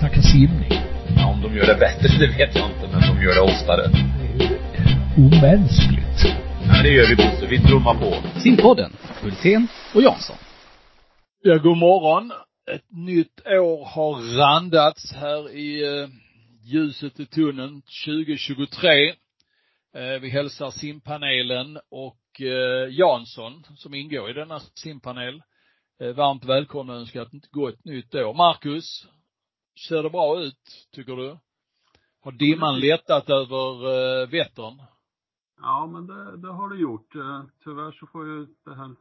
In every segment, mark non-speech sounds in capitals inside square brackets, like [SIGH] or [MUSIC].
snacka simning. Ja, om de gör det bättre, [LAUGHS] det vet jag inte, men de gör det oftare. Det är ju omänskligt. Ja, det gör vi Bosse. Vi trummar på. Simpodden, Hultén och Jansson. Ja, god morgon. Ett nytt år har randats här i eh, ljuset i tunneln 2023. Eh, vi hälsar simpanelen och eh, Jansson som ingår i denna simpanel eh, varmt välkomna och önskar ett gott nytt år. Marcus, ser det bra ut, tycker du? Har dimman lättat över eh, Vättern? Ja, men det, det har det gjort. Eh, Tyvärr så får ju det här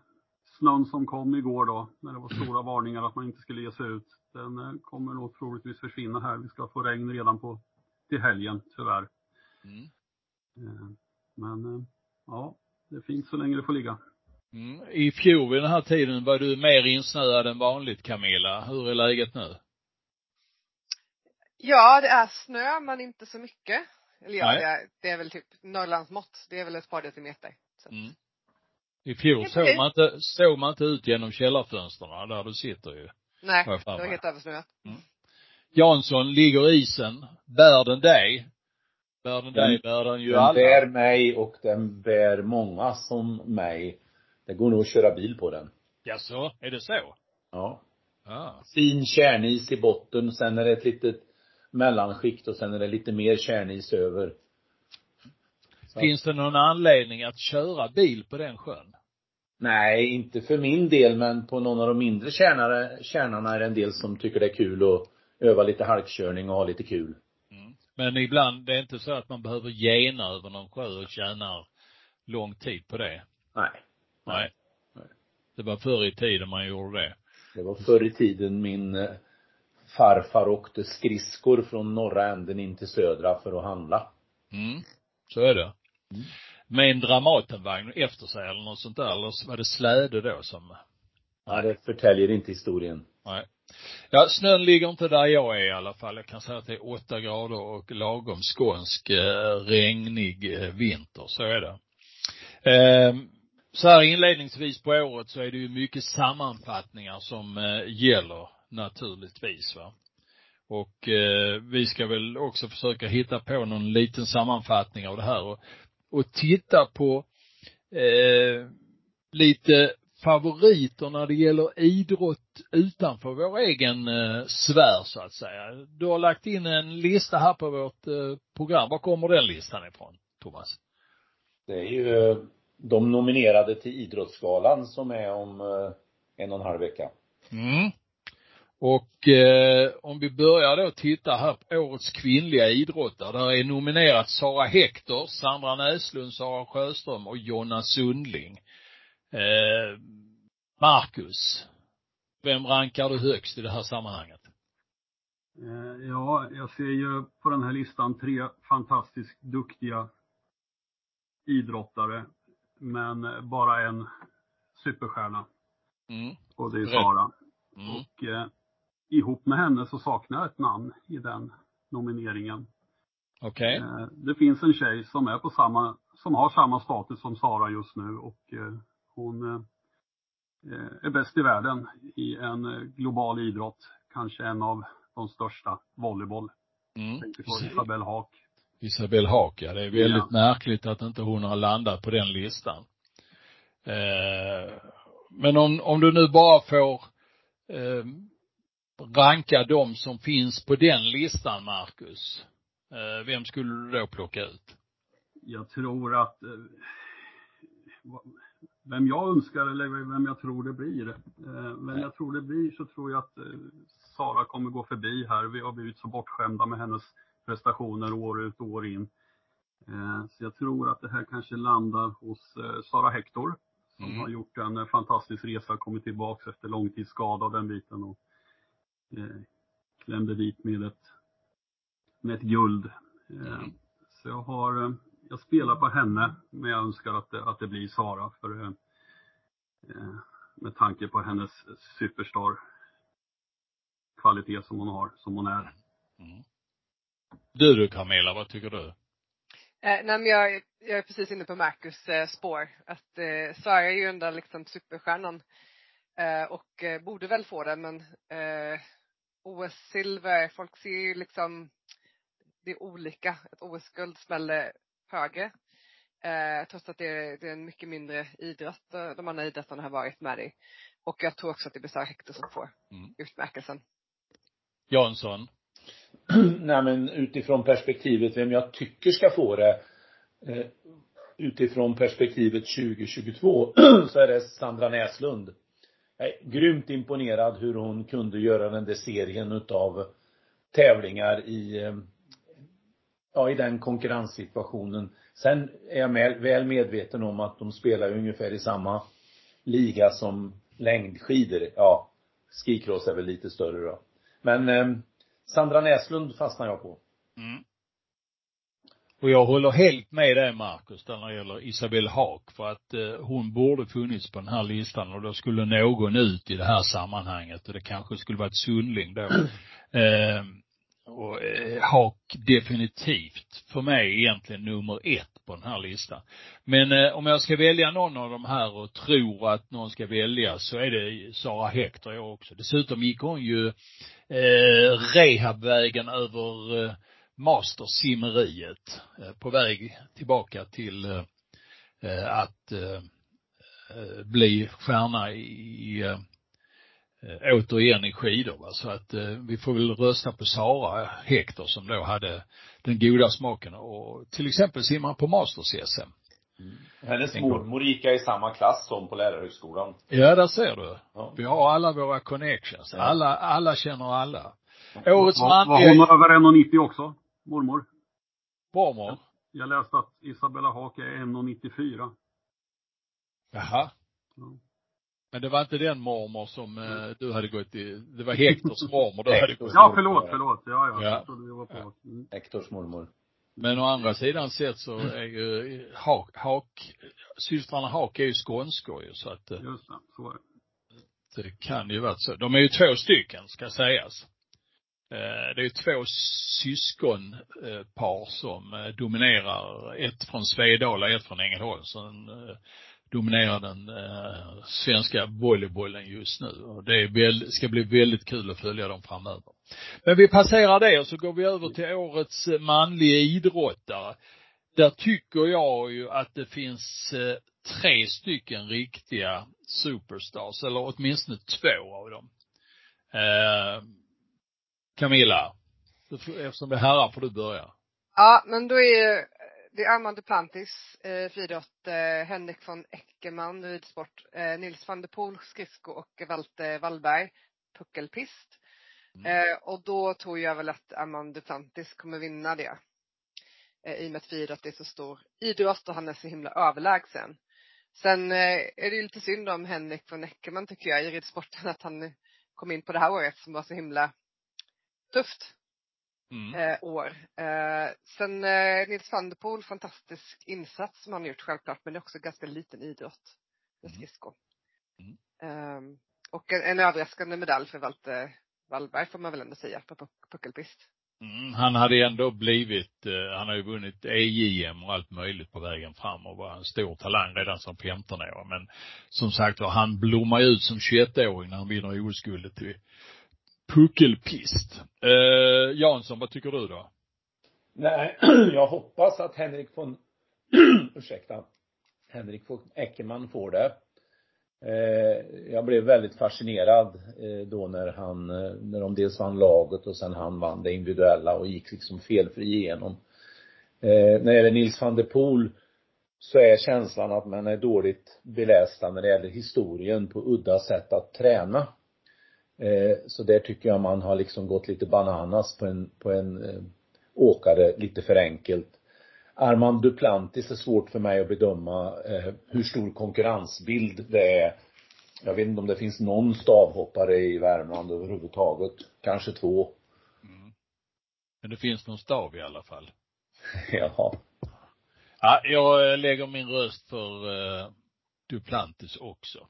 snön som kom igår då, när det var stora varningar att man inte skulle ge sig ut, den eh, kommer nog troligtvis försvinna här. Vi ska få regn redan på till helgen, tyvärr. Mm. Men ja, det är fint så länge det får ligga. Mm. I fjol vid den här tiden var du mer insnöad än vanligt Camilla. Hur är läget nu? Ja, det är snö men inte så mycket. Eller ja, det är, det är väl typ Norrlandsmått. Det är väl ett par decimeter. Så. Mm. I fjol såg man inte, såg man inte ut genom källarfönstren där du sitter ju. Nej, det var helt översnöat. Jansson, ligger isen, bär den dig? Bär den dig, Den- bär den ju Den alla. bär mig och den bär många som mig. Det går nog att köra bil på den. Jaså, är det så? Ja. Ja. Fin kärnis i botten, sen är det ett litet mellanskikt och sen är det lite mer kärnis över. Så. Finns det någon anledning att köra bil på den sjön? Nej, inte för min del, men på någon av de mindre kärnare, kärnarna är det en del som tycker det är kul att öva lite halkkörning och ha lite kul. Men ibland, det är inte så att man behöver gena över någon sjö och tjänar lång tid på det. Nej. Nej. Nej. Det var förr i tiden man gjorde det. Det var förr i tiden min eh, farfar åkte skridskor från norra änden in till södra för att handla. Mm. Så är det. Med en Dramatenvagn efter sig eller något sånt där, eller var det släde då som, Ja, det förtäljer inte historien. nej. Ja, snön ligger inte där jag är i alla fall. Jag kan säga att det är åtta grader och lagom skånsk, eh, regnig eh, vinter. Så är det. Eh, så här inledningsvis på året så är det ju mycket sammanfattningar som eh, gäller naturligtvis va. Och eh, vi ska väl också försöka hitta på någon liten sammanfattning av det här och, och titta på eh, lite favoriter när det gäller idrott utanför vår egen eh, sfär så att säga. Du har lagt in en lista här på vårt eh, program. Var kommer den listan ifrån, Thomas? Det är ju eh, de nominerade till Idrottsgalan som är om eh, en och en halv vecka. Mm. Och eh, om vi börjar då titta här på årets kvinnliga idrottare. Där är nominerat Sara Hector, Sandra Näslund, Sara Sjöström och Jonna Sundling. Eh, Marcus, vem rankar du högst i det här sammanhanget? Eh, Ja, jag ser ju på den här listan tre fantastiskt duktiga idrottare, men bara en superstjärna Mm. och det är. Sara. Mm. Och eh, ihop med henne så saknar jag ett namn i den nomineringen. Okej. Eh, det finns en tjej som är på samma, som har samma status som Sara just nu och eh, hon eh, är bäst i världen i en global idrott. Kanske en av de största, volleyboll. Mm. På Isabelle Haak. Isabel Haak, ja. Det är väldigt Ja. märkligt att inte hon har landat på den listan. Eh, men om, om du nu bara får eh, ranka de som finns på den listan, Marcus. Eh, vem skulle du då plocka ut? Jag tror att eh, vem jag önskar eller vem jag tror det blir. Eh, vem jag tror det blir så tror jag att Sara kommer gå förbi här. Vi har blivit så bortskämda med hennes prestationer år ut och år in. Så jag tror att det här kanske landar hos Sara Hector som Mm. har gjort en fantastisk resa, kommit tillbaks efter långtidsskada och den biten och eh, klämde dit med ett, med ett guld. Eh. Så jag har, eh, jag spelar på henne, men jag önskar att det, att det blir Sara för eh, med tanke på hennes superstar kvalitet som hon har, som hon är. Mm. Du du Camilla, vad tycker du? Eh, nej men jag, jag är precis inne på Marcus eh, spår. Att eh, Sara är ju den där liksom superstjärnan. Eh, och eh, borde väl få det men eh, OS-silver, folk ser ju liksom, det är olika. Ett OS-guld smäller högre. Eh, trots att det är, det är en mycket mindre idrott eh, de andra idrotterna har varit med i. Och jag tror också att det blir Sara Hector som får Mm. utmärkelsen. Jansson. [CLEARS THROAT] Nej men utifrån perspektivet vem jag tycker ska få det eh, utifrån perspektivet 2022 [CLEARS THROAT] så är det Sandra Näslund. Jag är grymt imponerad hur hon kunde göra den där serien utav tävlingar i eh, ja, i den konkurrenssituationen. Sen är jag med, väl medveten om att de spelar ju ungefär i samma liga som längdskidor. Ja, skicross är väl lite större då. Men eh, Sandra Näslund fastnar jag på. Mm. Och jag håller helt med dig Marcus där när det gäller Isabel Haak för att eh, hon borde funnits på den här listan och då skulle någon ut i det här sammanhanget och det kanske skulle varit Sundling då. [CLEARS THROAT] eh, och eh, Haak definitivt för mig egentligen nummer ett på den här listan. Men eh, om jag ska välja någon av de här och tror att någon ska välja så är det Sara Hector jag också. Dessutom gick hon ju eh, rehabvägen över eh, mastersimmeriet eh, på väg tillbaka till eh, att eh, bli stjärna i, återigen i skidor va. Så att eh, vi får väl rösta på Sara Hector som då hade den goda smaken och till exempel simma på Masters-SM. Hennes En gång. mormor gick i samma klass som på lärarhögskolan. Ja, där ser du. Ja. Vi har alla våra connections. Alla, alla känner alla. Årets Var, var manliga hon över 1,90 också? Mormor? mormor. Jag läste att Isabella Haak är 1,94. Jaha. Ja. Men det var inte den mormor som eh, du hade gått i, det var Hektors mormor du hade gått i. Ja, förlåt, förlåt. Ja, ja. Ja. Jag trodde vi var på. Mm. Hektors mormor. Men å andra sidan sett så är ju Hak, Hak systrarna Hak är ju skånskor ju så att eh, Just det, så var det. det kan ju vara så. De är ju två stycken ska sägas. Eh, det är två syskonpar eh, som eh, dominerar, ett från Svedala och ett från Ängelholm, som dominerar den svenska volleybollen just nu. Och det är väl, ska bli väldigt kul att följa dem framöver. Men vi passerar det och så går vi över till årets manliga idrottare. Där tycker jag ju att det finns tre stycken riktiga superstars, eller åtminstone två av dem. Camilla, eftersom det är herrar får du börja. Ja, men då är det är Armand Duplantis, eh, friidrott, eh, Henrik von Eckermann, ridsport, eh, Nils van der Poel, skridsko och Walter Wallberg, puckelpist. Eh, och då tror jag väl att Armand Duplantis kommer vinna det. Eh, I och med att friidrott är så stor idrott och han är så himla överlägsen. Sen eh, är det ju lite synd om Henrik von Eckermann tycker jag i ridsporten att han kom in på det här året som var så himla tufft Mm. eh, år. Eh, sen eh, Nils van der Poel, fantastisk insats som han har gjort självklart, men det är också ganska liten idrott med Mm. skridsko. Mm. Ehm, och en, en överraskande medalj för Walter Wallberg får man väl ändå säga på puck- puckelpist. Mm, han hade ändå blivit, eh, han har ju vunnit EJM och allt möjligt på vägen fram och var en stor talang redan som 15-åring. Men som sagt var, han blommar ut som 21-åring när han vinner OS-guldet puckelpist. Eh, Jansson, vad tycker du då? Nej, [CLEARS THROAT] jag hoppas att Henrik von, [CLEARS THROAT] ursäkta, Henrik von Eckermann får det. Eh, jag blev väldigt fascinerad eh, då när han, eh, när de dels vann laget och sen han vann det individuella och gick liksom felfri igenom. Eh, när det gäller Nils van der Poel så är känslan att man är dåligt belästa när det gäller historien på udda sätt att träna. Eh, så där tycker jag man har liksom gått lite bananas på en, på en eh, åkare lite för enkelt. Armand Duplantis är svårt för mig att bedöma eh, hur stor konkurrensbild det är. Jag vet inte om det finns någon stavhoppare i Värmland överhuvudtaget. Kanske två. Men det finns någon stav i alla fall. [LAUGHS] Jaha. Ja, jag eh, lägger min röst för eh, Duplantis också.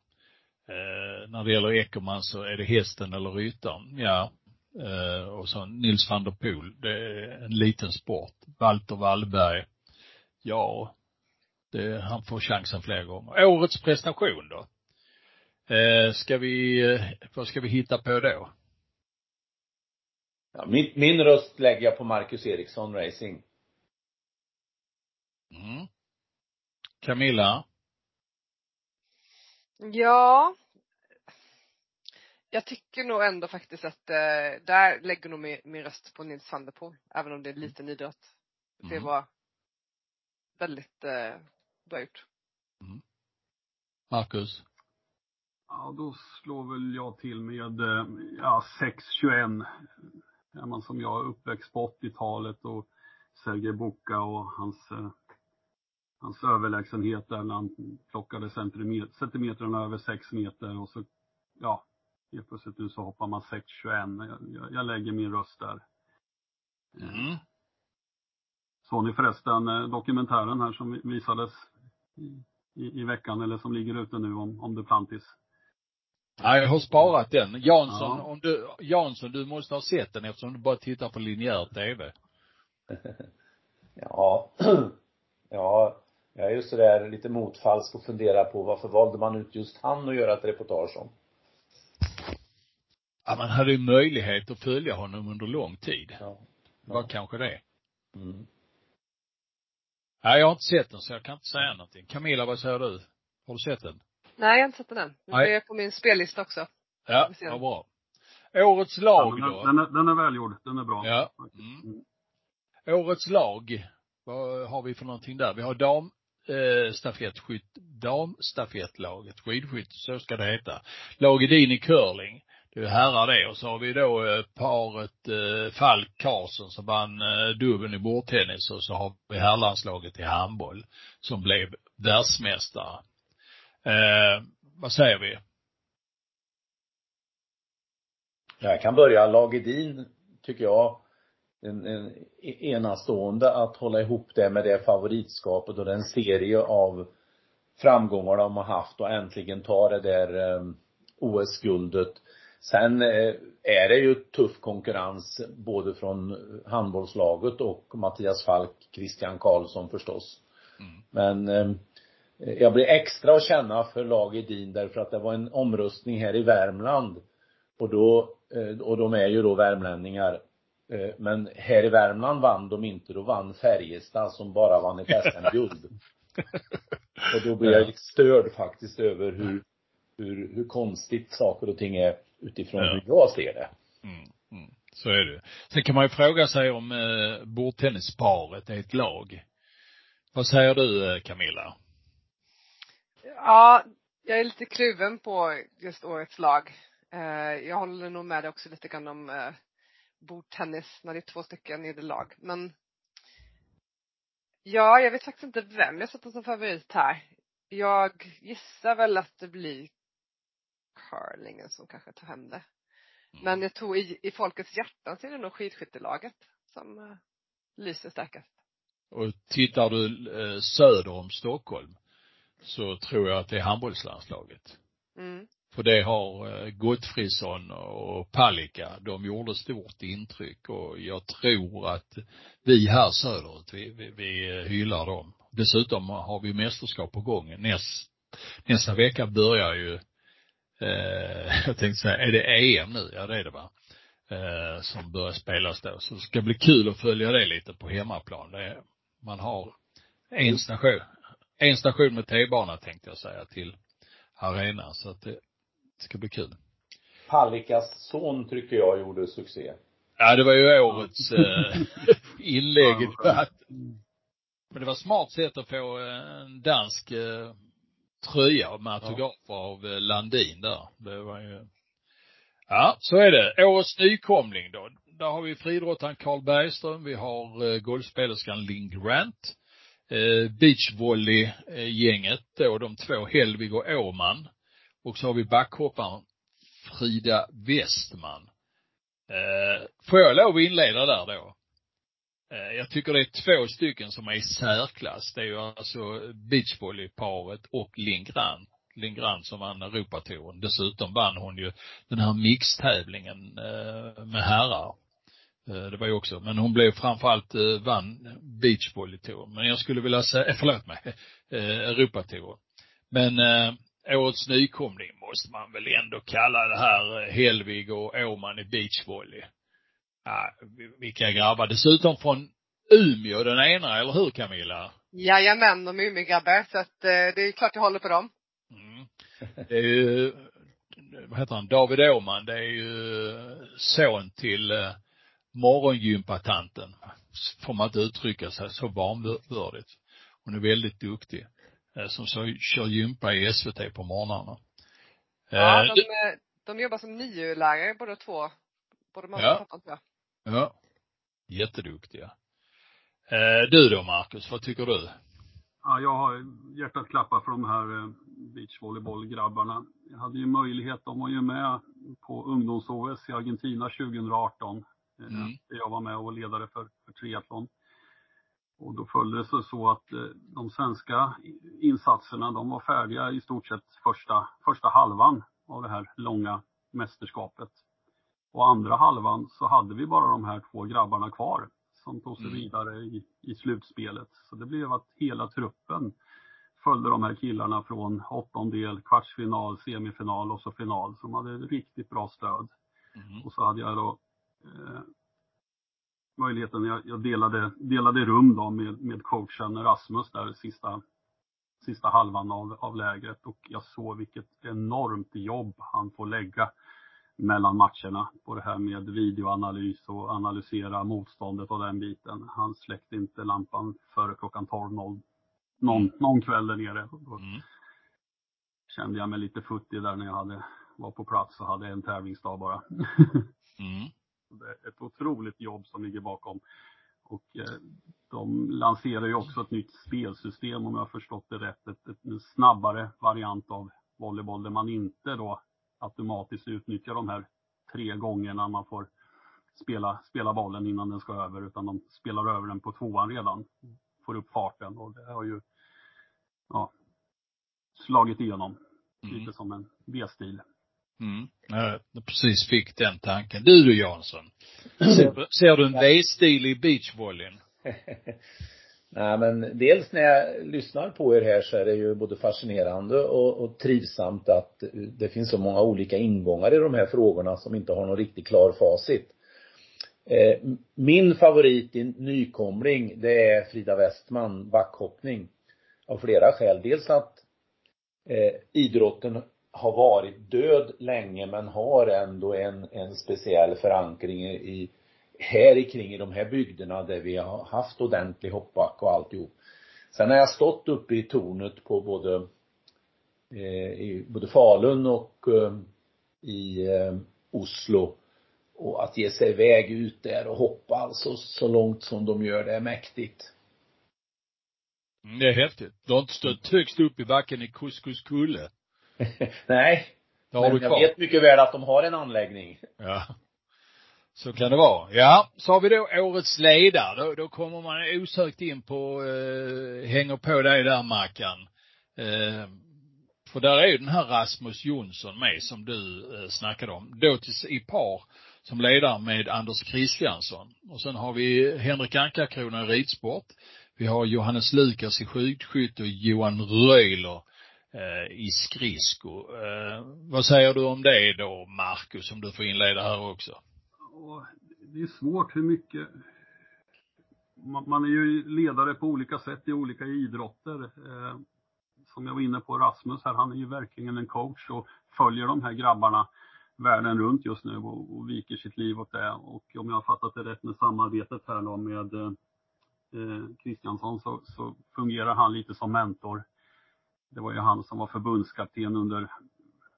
Eh, när det gäller Eckermann så är det hästen eller ryttaren. Ja. Eh, och så Nils van der Poel. Det är en liten sport. Walter Wallberg. Ja. Det, han får chansen fler gånger. Årets prestation då? Eh, ska vi, eh, vad ska vi hitta på då? Ja, min, min röst lägger jag på Marcus Eriksson Racing. Mm. Camilla? Ja. Jag tycker nog ändå faktiskt att eh, där lägger nog min, min röst på Nils van der Poel, även om det är liten idrott. Det Mm. var väldigt eh, bra gjort. Marcus? Ja, då slår väl jag till med, eh, ja, 6-21. Är man som jag uppväxt på 80-talet och Sergej Buka och hans, eh, hans överlägsenhet där när han plockade centimeter, centimeterna över 6 meter och så, ja, helt plötsligt nu så hoppar man 6-21. Jag, jag, jag lägger min röst där. Mm. Såg ni förresten eh, dokumentären här som visades i, i, i veckan eller som ligger ute nu om, om Duplantis? Ja, jag har sparat den. Jansson, Ja. om du, Jansson, du måste ha sett den eftersom du bara tittar på linjär tv. [LAUGHS] Ja. [CLEARS THROAT] Ja, jag är ju sådär lite motfalsk och funderar på varför valde man ut just han att göra ett reportage om? Ja, man hade ju möjlighet att följa honom under lång tid. Ja. Det var kanske det. Mm. Nej, jag har inte sett den så jag kan inte säga någonting. Camilla, vad säger du? Har du sett den? Nej, jag har inte sett den Nej. Det är på min spellista också. Ja, vad bra. Årets Ja, lag då? den, den, är, den är välgjord, den är bra. Ja. Mm. Årets lag. Vad har vi för någonting där? Vi har dam, eh, stafettskytt, damstafettlaget, skidskytte, så ska det heta. Lag Edin i curling. Det är herrar det. Och så har vi då eh, paret eh, Falk Karlsson som vann eh, dubbeln i bordtennis och så har vi herrlandslaget i handboll som blev världsmästare. Eh, vad säger vi? Jag kan börja. Lag Edin, tycker jag, en, en enastående att hålla ihop det med det favoritskapet och den serie av framgångar de har haft och äntligen ta det där eh, OS-guldet. Sen eh, är det ju tuff konkurrens både från handbollslaget och Mattias Falk, Christian Karlsson förstås. Mm. Men eh, jag blir extra att känna för lag Edin därför att det var en omröstning här i Värmland. Och då, och de är ju då värmlänningar. Eh, Men här i Värmland vann de inte, då vann Färjestad som bara vann ett [LAUGHS] SM-guld. Och då blir jag lite störd faktiskt över hur, hur, hur konstigt saker och ting är utifrån Ja. hur jag ser det. Mm, mm. Så är det. Sen kan man ju fråga sig om eh, bordtennisparet är ett lag. Vad säger du eh, Camilla? Ja, jag är lite kluven på just årets lag. Eh, jag håller nog med dig också lite grann om eh, bordtennis när det är två stycken i det lag. Men ja, jag vet faktiskt inte vem jag sätter som favorit här. Jag gissar väl att det blir curlingen som kanske tar hem det. Men jag tror i, i folkets hjärtan så är det nog skidskyttelaget som eh, lyser starkast. Och tittar du eh, söder om Stockholm så tror jag att det är handbollslandslaget. Mm. För det har eh, Gottfridsson och Palicka, de gjorde stort intryck och jag tror att vi här söderut, vi, vi, vi eh, hyllar dem. Dessutom har vi mästerskap på gång. Näst, nästa vecka börjar ju, eh, [LAUGHS] jag tänkte säga, är det EM nu? Ja det är det va? Eh, som börjar spelas då. Så det ska bli kul att följa det lite på hemmaplan. Det, är- man har en station, en station med T-bana tänkte jag säga till arenan. Så att det ska bli kul. Pallikas son tycker jag gjorde succé. Ja, det var ju årets eh, [LAUGHS] inlägg i Ja, debatten. Men det var smart sätt att få eh, en dansk eh, tröja med autografer av eh, Landin där. Det var ju Ja, så är det. Årets nykomling då. Där har vi friidrottaren Carl Bergström, vi har eh, golfspelerskan Linn Grant, eh, beachvolley-gänget då, de två Helvig och Åman. Och så har vi backhopparen Frida Westman. Eh, får jag lov att inleda där då? Eh, jag tycker det är två stycken som är i särklass. Det är ju alltså beachvolleyparet och Lindgren. Lindgren som vann Europatouren. Dessutom vann hon ju den här mixtävlingen eh, med herrar. Eh, det var ju också, men hon blev framförallt eh, vann beachvolleytouren. Men jag skulle vilja säga, eh, förlåt mig, [LAUGHS] Europatouren. Men årets nykomling måste man väl ändå kalla det här eh, Helvig och Åman i beachvolley. Ja, vilka grabbar. Dessutom från Umeå den ena, eller hur Camilla? Jajamän, de är Umeågrabbar så att eh, det är klart jag håller på dem. Mm. Det är ju, vad heter han, David Åhman, det är ju son till eh, morgongympatanten. Får man inte uttrycka sig så vanvördigt. Hon är väldigt duktig. Eh, som så, kör gympa i SVT på morgnarna. Ja, Eh, de, eh, de jobbar som NIU-lärare båda två. Både mamma Ja. och pappa. Ja. Jätteduktiga. Du då Marcus, vad tycker du? Ja, jag har hjärtat klappar för de här beachvolleybollgrabbarna. Jag hade ju möjlighet, de var ju med på ungdoms-OS i Argentina 2018. eh, Mm. Där jag var med och var ledare för, för triathlon. Och då följde det sig så att eh, de svenska insatserna, de var färdiga i stort sett första, första halvan av det här långa mästerskapet. Och andra halvan så hade vi bara de här två grabbarna kvar som tog sig Mm. vidare i, i slutspelet. Så det blev att hela truppen följde de här killarna från åttondel, kvartsfinal, semifinal och så final. Så de hade riktigt bra stöd. Mm. Och så hade jag då eh, möjligheten, jag, jag delade, delade rum då med, med coachen Rasmus där sista, sista halvan av, av lägret och jag såg vilket enormt jobb han får lägga mellan matcherna på det här med videoanalys och analysera motståndet och den biten. Han släckte inte lampan före klockan 12.00 någon, någon kväll där nere. Då Mm. kände jag mig lite futtig där när jag hade, var på plats och hade en tävlingsdag bara. [LAUGHS] Mm. Det är ett otroligt jobb som ligger bakom. Och eh, de lanserar ju också ett nytt spelsystem om jag har förstått det rätt. Ett, ett, en snabbare variant av volleyboll där man inte då automatiskt utnyttjar de här tre gångerna man får spela, spela bollen innan den ska över utan de spelar över den på tvåan redan. Får upp farten och det har ju ja, slagit igenom. Mm. Lite som en V-stil. Mm. Ja, Jag precis fick den tanken. Du du Jansson. Ser, ser du en V-stil i beachvolleyn? [LAUGHS] Nej men dels när jag lyssnar på er här så är det ju både fascinerande och, och trivsamt att det finns så många olika ingångar i de här frågorna som inte har någon riktigt klar facit. Eh, min favorit i nykomling det är Frida Westman, backhoppning. Av flera skäl. Dels att eh, idrotten har varit död länge men har ändå en, en speciell förankring i, här i kring i de här bygderna där vi har haft ordentlig hoppback och alltihop. Sen har jag stått uppe i tornet på både eh, i både Falun och eh, i eh, Oslo och att ge sig iväg ut där och hoppa alltså så långt som de gör det är mäktigt. Mm, det är häftigt. Du har inte stått högst upp i backen i Kuskuskulle. [LAUGHS] Nej, Det har men du jag kvar. vet mycket väl att de har en anläggning. Ja. Så kan det vara. Ja, så har vi då årets ledare. Då, då kommer man osökt in på, eh, hänger på dig där Mackan. Eh, för där är ju den här Rasmus Jonsson med som du eh, snackade om. Då till, i par som ledare med Anders Kristiansson. Och sen har vi Henrik Ankarkrona i ridsport. Vi har Johannes Lukas i skidskytte och Johan Röjler Eh, i skridsko. Eh, vad säger du om det då, Marcus, om du får inleda här också? Det är svårt hur mycket man, är ju ledare på olika sätt i olika idrotter. Eh, som jag var inne på, Rasmus här, han är ju verkligen en coach och följer de här grabbarna världen runt just nu och, och viker sitt liv åt det. Och om jag har fattat det rätt med samarbetet här då med eh, Kristiansson så, så fungerar han lite som mentor. Det var ju han som var förbundskapten under,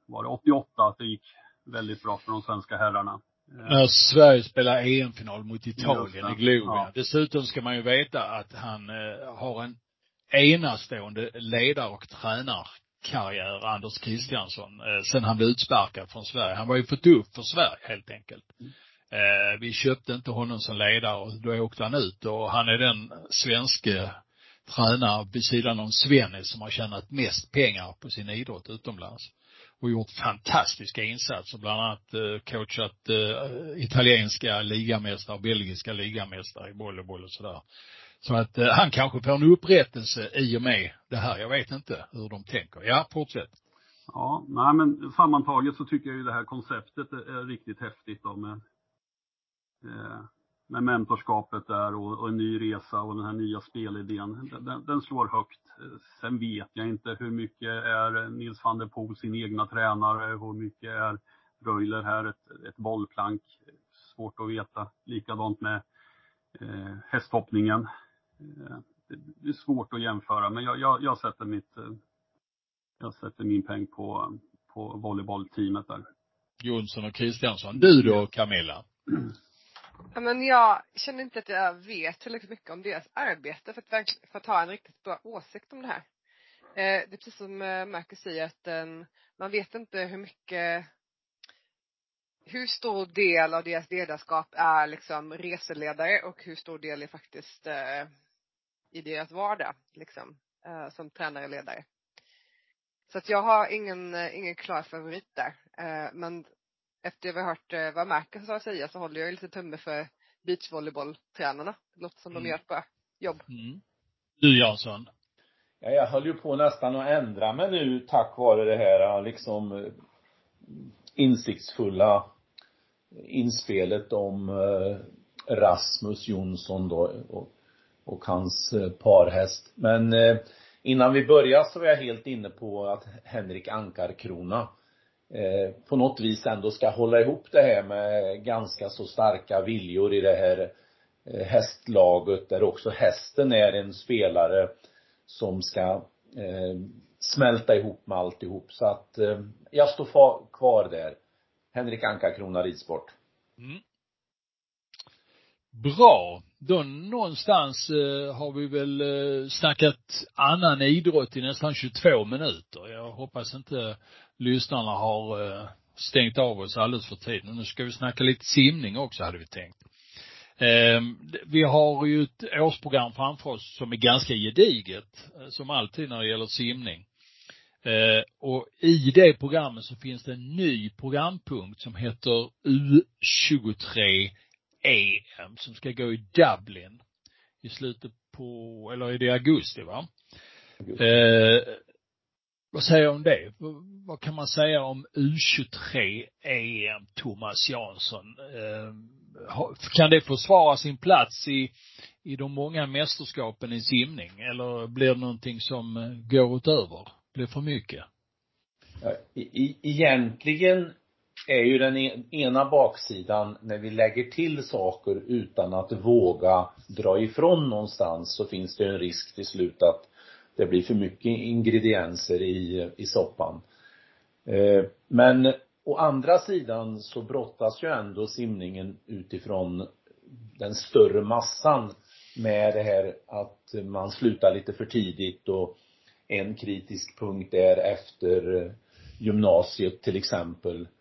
var det 88, att det gick väldigt bra för de svenska herrarna. När Sverige spelar EM-final mot Italien i Globen. Ja. Dessutom ska man ju veta att han eh, har en enastående ledare och tränarkarriär, Anders Kristiansson, eh, sen han blev utsparkad från Sverige. Han var ju för tuff för Sverige helt enkelt. Eh, vi köpte inte honom som ledare och då åkte han ut och han är den svenske tränare vid sidan om Svennis som har tjänat mest pengar på sin idrott utomlands och gjort fantastiska insatser, bland annat eh, coachat eh, italienska ligamästare och belgiska ligamästare i volleyboll och sådär. Så att eh, han kanske får en upprättelse i och med det här. Jag vet inte hur de tänker. Ja, fortsätt. Ja, nej men sammantaget så tycker jag ju det här konceptet är, är riktigt häftigt då med Eh, med mentorskapet där och, och, en ny resa och den här nya spelidén. Den, den, slår högt. Sen vet jag inte hur mycket är Nils van der Poel sin egna tränare, hur mycket är Röjler här ett, ett bollplank. Svårt att veta. Likadant med eh, hästhoppningen. Eh, det är svårt att jämföra men jag, jag, jag sätter mitt eh, jag sätter min peng på, på volleybollteamet där. Jonsson och Kristiansson. Du då Camilla? [CLEARS THROAT] Ja, men jag känner inte att jag vet tillräckligt mycket om deras arbete för att, för att ha en riktigt bra åsikt om det här. Eh, det är precis som eh, Marcus säger att eh, man vet inte hur mycket hur stor del av deras ledarskap är liksom reseledare och hur stor del är faktiskt eh, i deras vardag liksom eh, som tränare och ledare. Så att jag har ingen, eh, ingen klar favorit där. Eh, men efter vi har hört eh, vad Marcus har att säga så håller jag lite tumme för beachvolleybolltränarna. Det låter som mm. de gör ett bra jobb. Mm. Du Jansson? Ja, jag höll ju på nästan att ändra mig nu tack vare det här liksom eh, insiktsfulla inspelet om eh, Rasmus Jonsson då och, och hans parhäst. Men innan vi börjar så var jag helt inne på att Henrik Ankarkrona Eh, på något vis ändå ska hålla ihop det här med ganska så starka viljor i det här eh, hästlaget där också hästen är en spelare som ska eh, smälta ihop med alltihop så att eh, jag står kvar där. Henrik Anka, Krona Ridsport. Mm. Bra. Då någonstans eh, har vi väl eh, snackat annan idrott i nästan 22 minuter. Jag hoppas inte lyssnarna har eh, stängt av oss alldeles för tidigt. Nu ska vi snacka lite simning också hade vi tänkt. Eh, vi har ju ett årsprogram framför oss som är ganska gediget, eh, som alltid när det gäller simning. Eh, och i det programmet så finns det en ny programpunkt som heter U23 EM som ska gå i Dublin i slutet på, eller är det augusti va? Eh, vad säger du om det? Vad kan man säga om U23 EM, Thomas Jansson? Eh, kan det försvara sin plats i, i de många mästerskapen i simning eller blir det någonting som går utöver? Blir för mycket? Ja, e egentligen är ju den e-, ena baksidan när vi lägger till saker utan att våga dra ifrån någonstans så finns det en risk till slut att det blir för mycket ingredienser i, i soppan. Eh, men å andra sidan så brottas ju ändå simningen utifrån den större massan med det här att man slutar lite för tidigt och en kritisk punkt är efter gymnasiet till exempel Eh,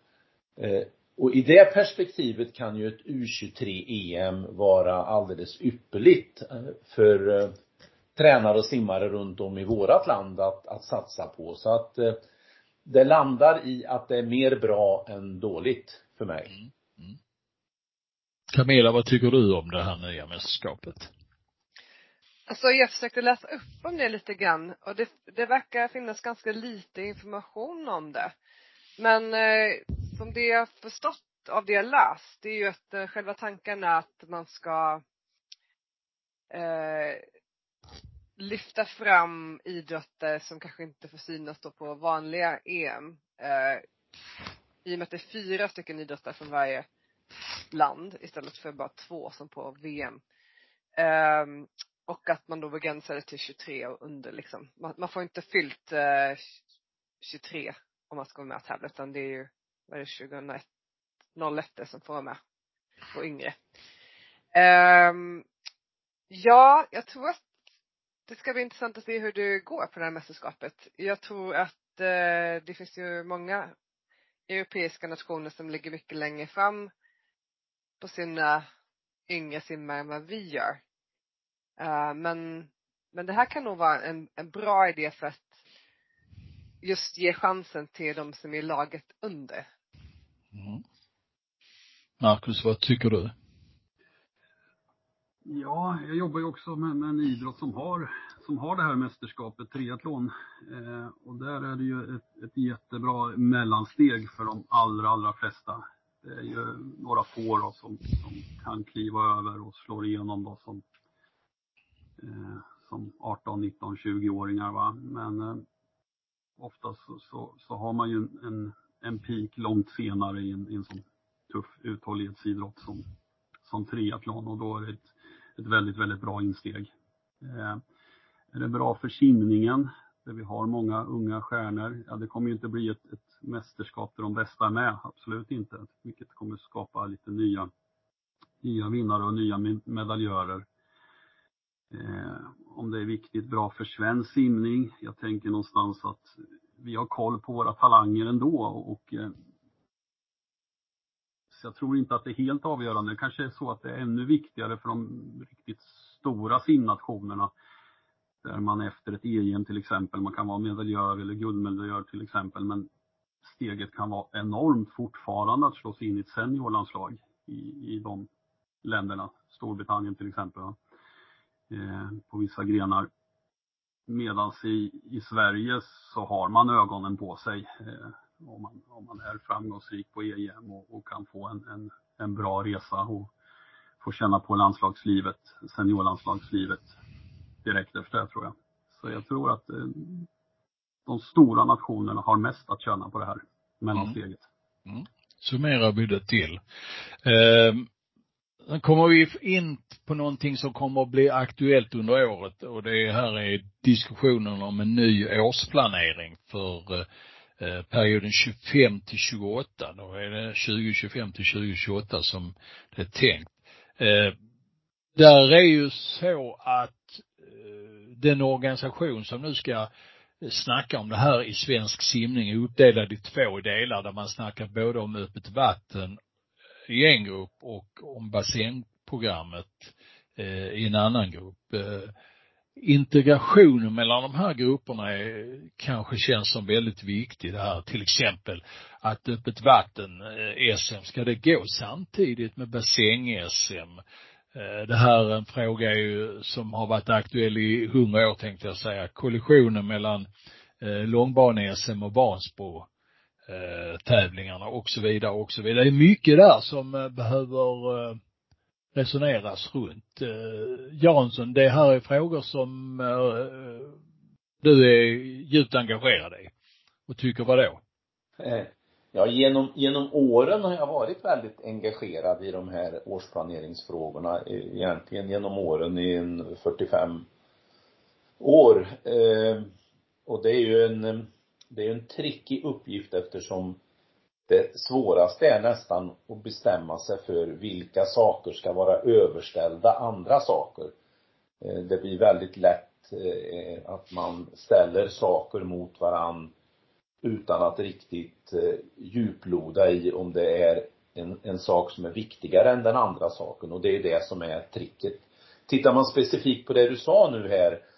och i det perspektivet kan ju ett U23-EM vara alldeles ypperligt eh, för eh, tränare och simmare runt om i vårat land att, att satsa på. Så att det landar i att det är mer bra än dåligt för mig. Mm. Mm. Camilla, vad tycker du om det här nya mästerskapet? Alltså jag försökte läsa upp om det lite grann och det, det verkar finnas ganska lite information om det. Men eh, som det jag förstått av det jag läst, det är ju att eh, själva tanken är att man ska eh, lyfta fram idrotter som kanske inte får synas då på vanliga EM. Eh, I och med att det är fyra stycken idrotter från varje land istället för bara två som på VM. Eh, och att man då begränsar det till 23 och under liksom. Man, man får inte fyllt eh, 23 om man ska vara med och tävla utan det är ju, vad är det, 2001, 01 som får vara med. Och yngre. Um, ja, jag tror att det ska bli intressant att se hur det går på det här mästerskapet. Jag tror att uh, det finns ju många europeiska nationer som ligger mycket längre fram på sina yngre simmare än vad vi gör. Uh, men, men det här kan nog vara en, en bra idé för att just ge chansen till de som är laget under. Mm. Marcus, vad tycker du? Ja, jag jobbar ju också med, med en idrott som har, som har det här mästerskapet, triathlon. Eh, och där är det ju ett, ett jättebra mellansteg för de allra, allra flesta. Det är ju några få då som, som kan kliva över och slå igenom då som, eh, som 18, 19, 20-åringar va. Men eh, oftast så, så, så, har man ju en, en en peak långt senare i en, i en sån tuff uthållighetsidrott som, som triathlon och då är det ett, ett väldigt, väldigt bra insteg. Eh, är det bra för simningen, där vi har många unga stjärnor? Ja, det kommer ju inte bli ett, ett mästerskap där de bästa är med, absolut inte. Vilket kommer skapa lite nya, nya vinnare och nya medaljörer. Eh, om det är viktigt bra för svensk simning. Jag tänker någonstans att vi har koll på våra talanger ändå och eh, så jag tror inte att det är helt avgörande. Det kanske är så att det är ännu viktigare för de riktigt stora simnationerna. Där man efter ett EM till exempel, man kan vara medaljör eller guldmedaljör till exempel, men steget kan vara enormt fortfarande att slå sig in i ett seniorlandslag i, i de länderna. Storbritannien till exempel. Eh, på vissa grenar. Medan i, i Sverige så har man ögonen på sig. Eh, om, man, om man är framgångsrik på EM och, och kan få en, en, en bra resa och få känna på landslagslivet, seniorlandslagslivet direkt efter det tror jag. Så jag tror att eh, de stora nationerna har mest att tjäna på det här mellansteget. Mm. Mm. Summerar vi det till. Eh, Sen kommer vi in på någonting som kommer att bli aktuellt under året och det här är diskussionen om en ny årsplanering för eh, eh, perioden 25 till 28. Då är det 2025 till 2028 som det är tänkt. Eh, där är ju så att den organisation som nu ska snacka om det här i svensk simning är uppdelad i två delar där man snackar både om öppet vatten i en grupp och om bassängprogrammet eh, i en annan grupp. Eh, integrationen mellan de här grupperna är, kanske känns som väldigt viktig det här. Till exempel att öppet vatten-SM, eh, ska det gå samtidigt med bassäng-SM? Det här är en fråga ju som har varit aktuell i hundra år tänkte jag säga. Kollisionen mellan långbane-SM och Vansbro eh, tävlingarna och så vidare och så vidare. Det är mycket där som eh, behöver eh, resoneras runt. Eh, Jansson, det här är frågor som eh, du är djupt engagerad i och tycker vadå? Eh, ja, genom, genom åren har jag varit väldigt engagerad i de här årsplaneringsfrågorna. Egentligen genom åren i en 45 år. Eh, och det är ju en det är en trickig uppgift eftersom det svåraste är nästan att bestämma sig för vilka saker ska vara överställda andra saker. Eh, det blir väldigt lätt eh, att man ställer saker mot varann utan att riktigt eh, djuploda i om det är en, en sak som är viktigare än den andra saken och det är det som är tricket. Tittar man specifikt på det du sa nu här Eh,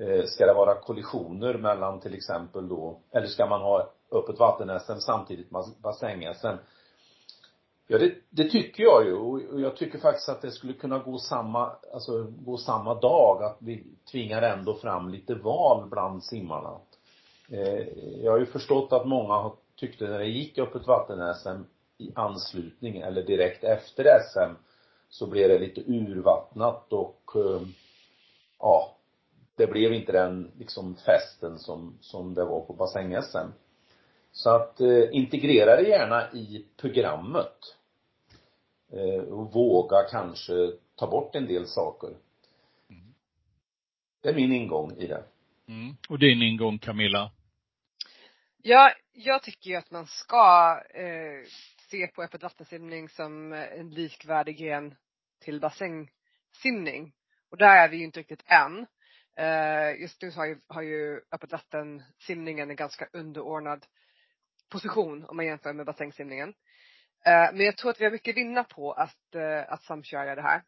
Eh, ska det vara kollisioner mellan till exempel då, eller ska man ha öppet vatten-SM samtidigt med bassäng-SM? Ja, det, det tycker jag ju och jag tycker faktiskt att det skulle kunna gå samma, alltså gå samma dag, att vi tvingar ändå fram lite val bland simmarna. Eh, jag har ju förstått att många har tyckte när det gick öppet vatten-SM i anslutning eller direkt efter SM så blev det lite urvattnat och eh, ja, det blev inte den liksom festen som, som det var på bassäng-SM. Så att eh, integrera det gärna i programmet. Eh, och våga kanske ta bort en del saker. Mm. Det är min ingång i det. Mm. Och din ingång Camilla? Ja, jag tycker ju att man ska eh, se på öppet vattensimning som en likvärdig gren till bassängsimning. Och där är vi ju inte riktigt än. Eh, just nu har ju, har ju öppet vatten simningen en ganska underordnad position om man jämför med bassängsimningen. Eh, men jag tror att vi har mycket att vinna på att, eh, att samköra det här.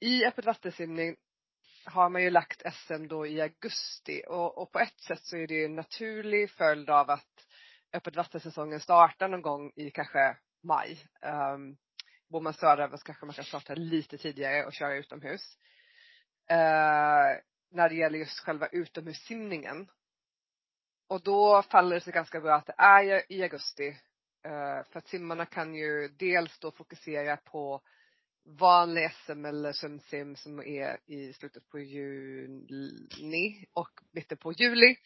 I öppet vattensimning har man ju lagt SM då i augusti och, och på ett sätt så är det en naturlig följd av att öppet vattensäsongen startar någon gång i kanske maj. Um, bor man söderöver så kanske man kan starta lite tidigare och köra utomhus eh, när det gäller just själva utomhussimningen. Och då faller det sig ganska bra att det är i augusti Eh, för att simmarna kan ju dels då fokusera på vanlig SM eller sömsim som är i slutet på juni och mitten på juli.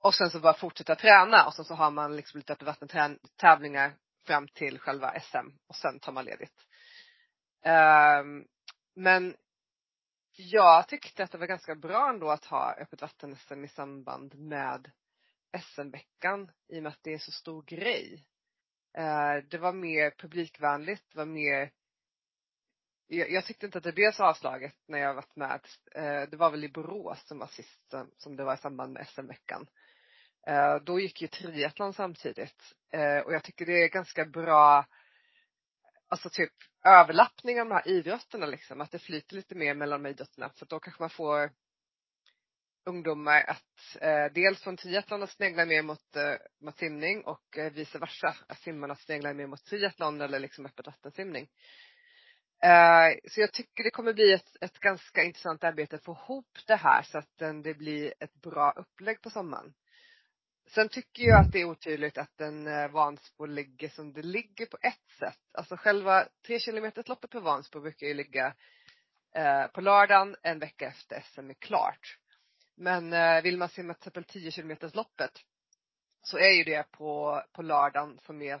Och sen så bara fortsätta träna och sen så har man liksom lite öppet vattentävlingar fram till själva SM och sen tar man ledigt. Um, men jag tyckte att det var ganska bra ändå att ha öppet vatten-SM i samband med SM-veckan i och med att det är så stor grej. Eh, det var mer publikvänligt, det var mer jag, jag tyckte inte att det blev så avslaget när jag varit med. Eh, det var väl i Borås som var sist som det var i samband med SM-veckan. Eh, då gick ju triathlon samtidigt. och jag tycker det är ganska bra alltså typ överlappning av de här idrotterna liksom. Att det flyter lite mer mellan de idrotterna. För då kanske man får ungdomar att eh, dels från triathlon att snegla mer mot, eh, mot simning och eh, vice versa. Att simmarna sneglar mer mot triathlon eller liksom öppet vattensimning. Eh, så jag tycker det kommer bli ett, ett ganska intressant arbete att få ihop det här så att eh, det blir ett bra upplägg på sommaren. Sen tycker jag att det är otydligt att en eh, Vansbro ligger som det ligger på ett sätt. Alltså själva tre loppet på Vansbro brukar ju ligga eh, på lördagen en vecka efter SM är klart. Men eh, vill man simma till exempel 10 loppet så är ju det på, på lördagen som är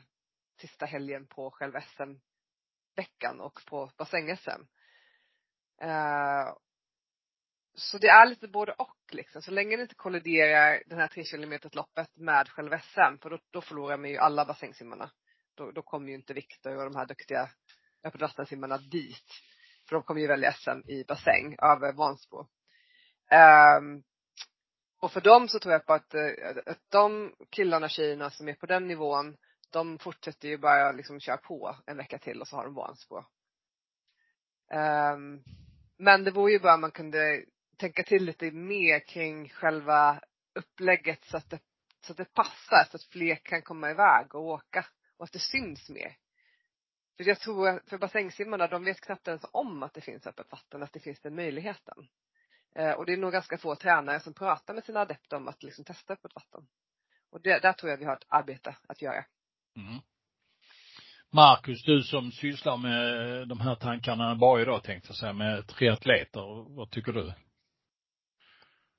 sista helgen på själva SM-veckan och på bassäng-SM. Eh, så det är lite både och liksom. Så länge det inte kolliderar den här 3 km loppet med själva SM, för då, då förlorar man ju alla bassängsimmarna. Då, då kommer ju inte Viktor och de här duktiga öppet dit. För de kommer ju välja SM i bassäng över Vansbro. Um, och för dem så tror jag på att, eh, att de killarna och tjejerna som är på den nivån, de fortsätter ju bara liksom köra på en vecka till och så har de Vansbro. Um, men det vore ju bra om man kunde tänka till lite mer kring själva upplägget så att det, så att det passar, så att fler kan komma iväg och åka och att det syns mer. För jag tror, för bassängsimmarna, de vet knappt ens om att det finns öppet vatten, att det finns den möjligheten. Eh, och det är nog ganska få tränare som pratar med sina adepter om att liksom testa öppet vatten. Och det, där tror jag vi har ett arbete att göra. Mm. Marcus, du som sysslar med de här tankarna varje dag tänkte jag säga, med triatleter, vad tycker du?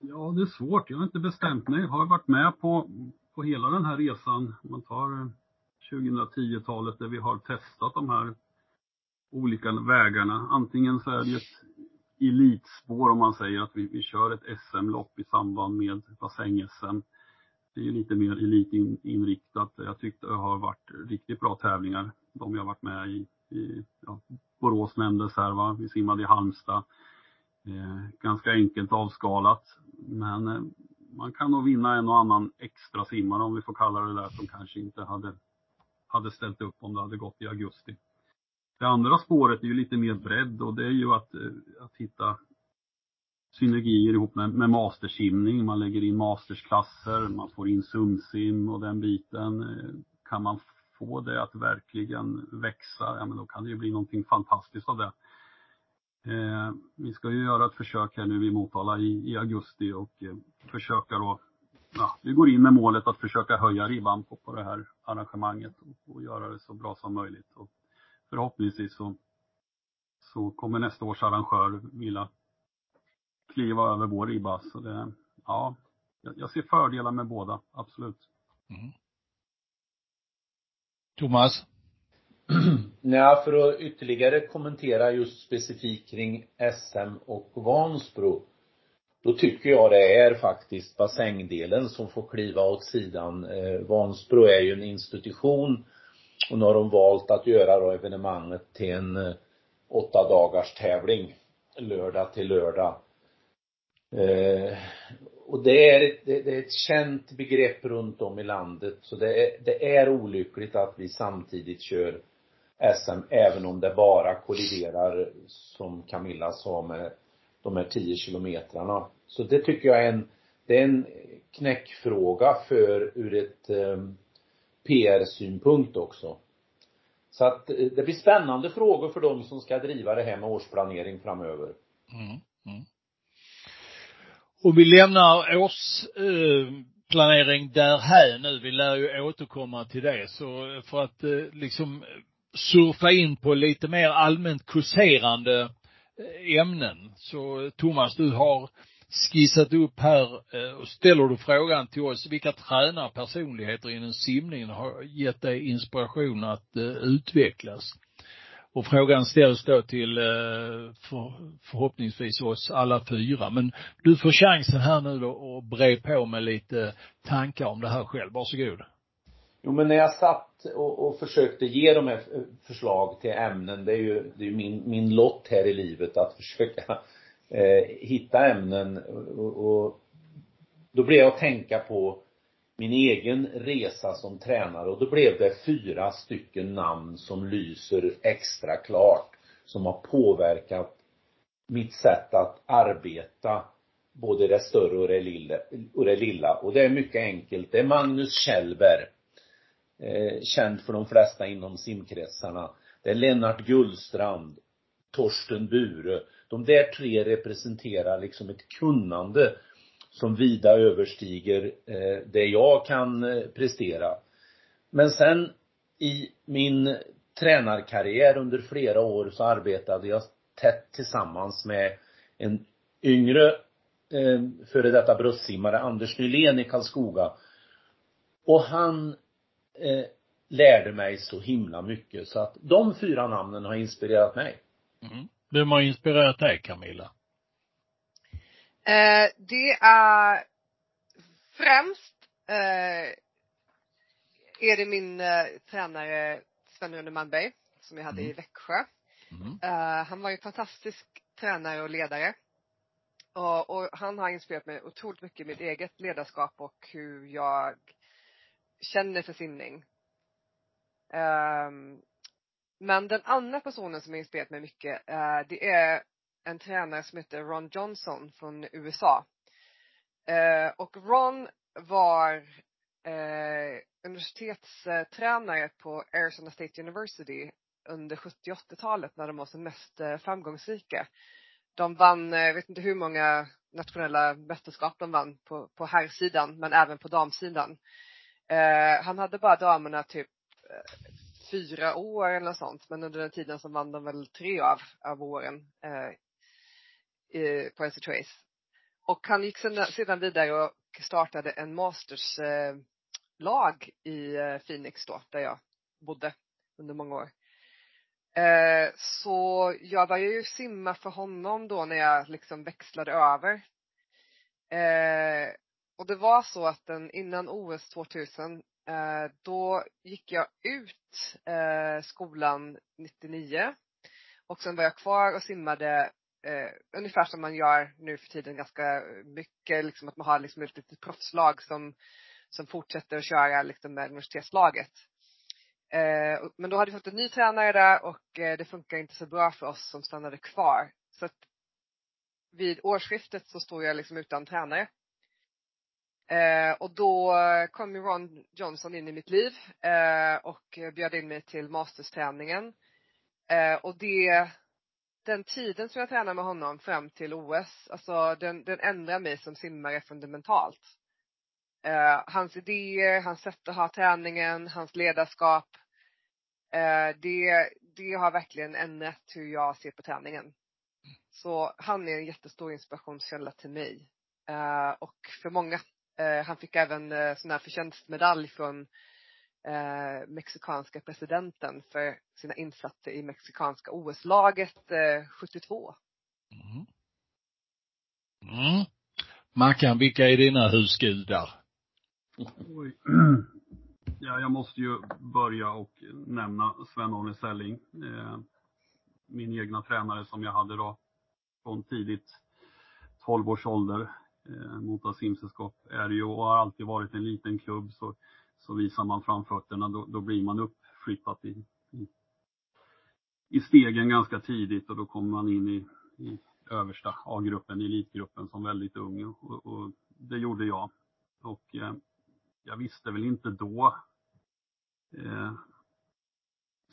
Ja, det är svårt. Jag har inte bestämt mig. Jag har varit med på, på hela den här resan. Om man tar eh, 2010-talet där vi har testat de här olika vägarna. Antingen så är det ett elitspår om man säger att vi, vi kör ett SM-lopp i samband med bassäng-SM. Det är ju lite mer elitinriktat. Jag tyckte det har varit riktigt bra tävlingar. De jag har varit med i. i ja, Borås nämndes här va. Vi simmade i Halmstad. Eh, ganska enkelt avskalat. Men eh, man kan nog vinna en och annan extra simmare om vi får kalla det där som kanske inte hade, hade ställt upp om det hade gått i augusti. Det andra spåret är ju lite mer bredd och det är ju att, eh, att hitta synergier ihop med, med mastersimning. Man lägger in mastersklasser, man får in sumsim och den biten. Eh, kan man få det att verkligen växa, ja men då kan det ju bli någonting fantastiskt av det. Eh, vi ska ju göra ett försök här nu i Motala i, i augusti och eh, försöka då, ja, vi går in med målet att försöka höja ribban på, på det här arrangemanget och, och göra det så bra som möjligt. Och förhoppningsvis så, så kommer nästa års arrangör vilja kliva över vår ribba. Så det, ja, jag ser fördelar med båda, absolut. Mm. Thomas? [CLEARS THROAT] Nej, för att ytterligare kommentera just specifikt kring SM och Vansbro. Då tycker jag det är faktiskt bassängdelen som får kliva åt sidan. Eh, Vansbro är ju en institution och nu har de valt att göra då evenemanget till en eh, åtta dagars tävling. Lördag till lördag. Eh, och det är, det, det är ett känt begrepp runt om i landet så det är, det är olyckligt att vi samtidigt kör SM även om det bara kolliderar som Camilla sa med de här 10 kilometrarna. Så det tycker jag är en, det är en knäckfråga för ur ett eh, um, PR-synpunkt också. Så att eh, det blir spännande frågor för de som ska driva det här med årsplanering framöver. Mm, mm. Och vi lämnar års, eh, där här nu. Vi lär ju återkomma till det. Så eh, för att eh, liksom surfa in på lite mer allmänt kurserande eh, ämnen. Så eh, Thomas, du har skissat upp här eh, och ställer du frågan till oss, vilka tränarpersonligheter inom simningen har gett dig inspiration att utvecklas? Och frågan ställs då till för, förhoppningsvis oss alla fyra. Men du får chansen här nu då att bre på med lite tankar om det här själv. Varsågod. Jo men när jag satt och, och försökte ge de här förslag till ämnen, det är ju, det är min, min lott här i livet att försöka eh, hitta ämnen. Och, och då blev jag att tänka på min egen resa som tränare. Och då blev det fyra stycken namn som lyser extra klart som har påverkat mitt sätt att arbeta både det större och det lilla och det lilla. Och det är mycket enkelt. Det är Magnus Kjellberg eh, känd för de flesta inom simkretsarna det är Lennart Gullstrand Torsten Bure de där tre representerar liksom ett kunnande som vida överstiger eh, det jag kan eh, prestera. Men sen i min tränarkarriär under flera år så arbetade jag tätt tillsammans med en yngre eh, före detta bröstsimmare, Anders Nylén i Karlskoga. Och han eh, lärde mig så himla mycket så att de fyra namnen har inspirerat mig. Mm. Vem har inspirerat dig Camilla? Eh, det är främst eh, är det min eh, tränare Sven-Rune Malmberg som jag hade mm. i Växjö. Mm. Eh, han var ju fantastisk tränare och ledare. Och, och, han har inspirerat mig otroligt mycket i mitt eget ledarskap och hur jag känner för simning. Um, ehm, men den andra personen som har inspirerat mig mycket, uh, det är en tränare som heter Ron Johnson från USA. Uh, eh, och Ron var uh, universitetstränare på Arizona State University under 70 80-talet när de var som mest framgångsrika. De vann, jag vet inte hur många nationella mästerskap de vann på, på herrsidan men även på damsidan. Eh, han hade bara damerna typ eh, fyra år eller något sånt men under den tiden så vann de väl tre av, av åren eh, på NC Trace. Och han gick sedan vidare och startade en masterslag eh, i eh, Phoenix då, där jag bodde under många år. Eh, så jag började ju simma för honom då när jag liksom växlade över. Eh, och det var så att den, innan OS 2000, eh, då gick jag ut eh, skolan 99 och sen var jag kvar och simmade eh, ungefär som man gör nu för tiden ganska mycket, liksom att man har liksom ett litet proffslag som, som fortsätter att köra liksom med universitetslaget. Eh, men då hade vi fått en ny tränare där och eh, det funkar inte så bra för oss som stannade kvar. Så att vid årsskiftet så stod jag liksom utan tränare. Eh, och då kom Ron Johnson in i mitt liv eh, och bjöd in mig till mastersträningen. Eh, och det den tiden som jag tränade med honom fram till OS, alltså den, den ändrar mig som simmare fundamentalt. Eh, hans idéer, hans sätt att ha träningen, hans ledarskap. Eh, det, det har verkligen ändrat hur jag ser på träningen. Så han är en jättestor inspirationskälla till mig. Eh, och för många han fick även uh, sån här förtjänstmedalj från eh, mexikanska presidenten för sina insatser i mexikanska OS-laget eh, 72. Mm. Mm. Mackan, vilka är dina husgudar? Oj. [CLEARS THROAT] Ja, jag måste ju börja och nämna Sven-Arne Selling. Eh, min egna tränare som jag hade då från tidigt 12 års ålder. Eh, Mota simsällskap är ju och har alltid varit en liten klubb så så visar man framfötterna då, då blir man uppflyttad i, i, i, stegen ganska tidigt och då kommer man in i, i översta A-gruppen, elitgruppen som väldigt ung och, och det gjorde jag. Och eh, jag visste väl inte då eh,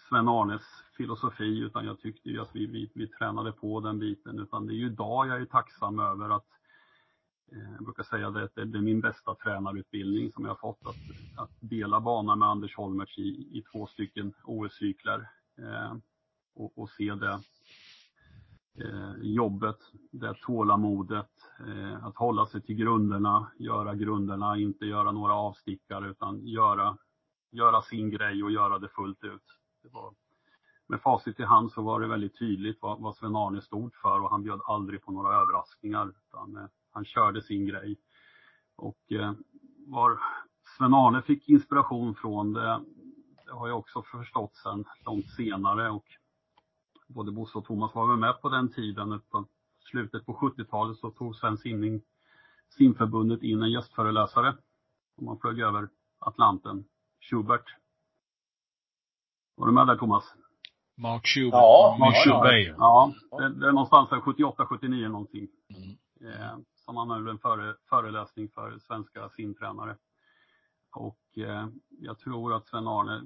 Sven-Arnes filosofi utan jag tyckte ju att vi, vi, vi tränade på den biten utan det är ju idag jag är tacksam över att Eh, jag brukar säga det, att det är min bästa tränarutbildning som jag har fått. Att, att dela banan med Anders Holmertz i, i två stycken OS-cykler. Eh, och, och, se det eh, jobbet, det tålamodet, eh, att hålla sig till grunderna, göra grunderna, inte göra några avstickare utan göra, göra sin grej och göra det fullt ut. Det var, med facit i hand så var det väldigt tydligt vad, vad Sven-Arne stod för och han bjöd aldrig på några överraskningar. Utan, eh, han körde sin grej. Och eh, var Sven-Arne fick inspiration från det, det har jag också förstått sen långt senare och både Bosse och Thomas var väl med på den tiden. På slutet på 70-talet så tog Svensk Simning, simförbundet in en gästföreläsare. Och man flög över Atlanten, Schubert. Var du med där Thomas? Mark Schubert. Ja, Mark ja, Schubert. Ja, det, det är någonstans där 78, 79 någonting. Mm. Eh, som han höll en före, föreläsning för svenska simtränare. Och eh, jag tror att Sven-Arne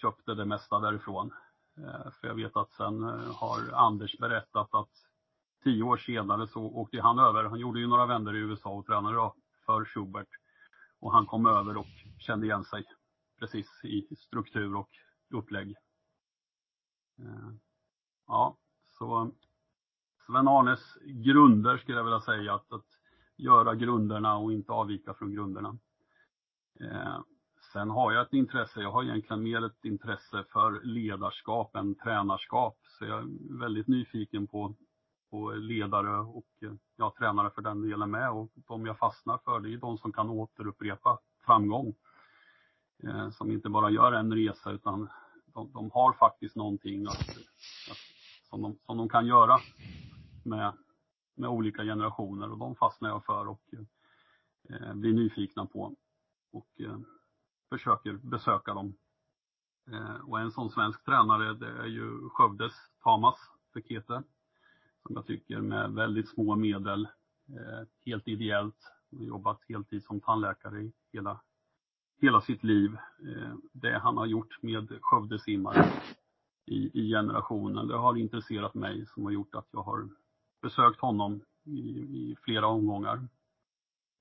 köpte det mesta därifrån. Eh, för jag vet att sen eh, har Anders berättat att tio år senare så åkte han över. Han gjorde ju några vändor i USA och tränade då för Schubert. Och han kom över och kände igen sig precis i struktur och upplägg. Eh, ja, så Sven-Arnes grunder skulle jag vilja säga att, att göra grunderna och inte avvika från grunderna. Eh, sen har jag ett intresse, jag har egentligen mer ett intresse för ledarskap än tränarskap. Så jag är väldigt nyfiken på, på ledare och eh, ja, tränare för den delen med. Och de jag fastnar för det är de som kan återupprepa framgång. Eh, som inte bara gör en resa utan de, de har faktiskt någonting att, att, som, de, som de kan göra med, med olika generationer och de fastnar jag för och eh, blir nyfikna på och eh, försöker besöka dem. Eh, och en sån svensk tränare det är ju Skövdes Tamas Fekete som jag tycker med väldigt små medel, eh, helt ideellt, jobbat heltid som tandläkare i hela, hela sitt liv. Eh, det han har gjort med Skövdesimmare i, i generationen, det har intresserat mig som har gjort att jag har besökt honom i, i flera omgångar.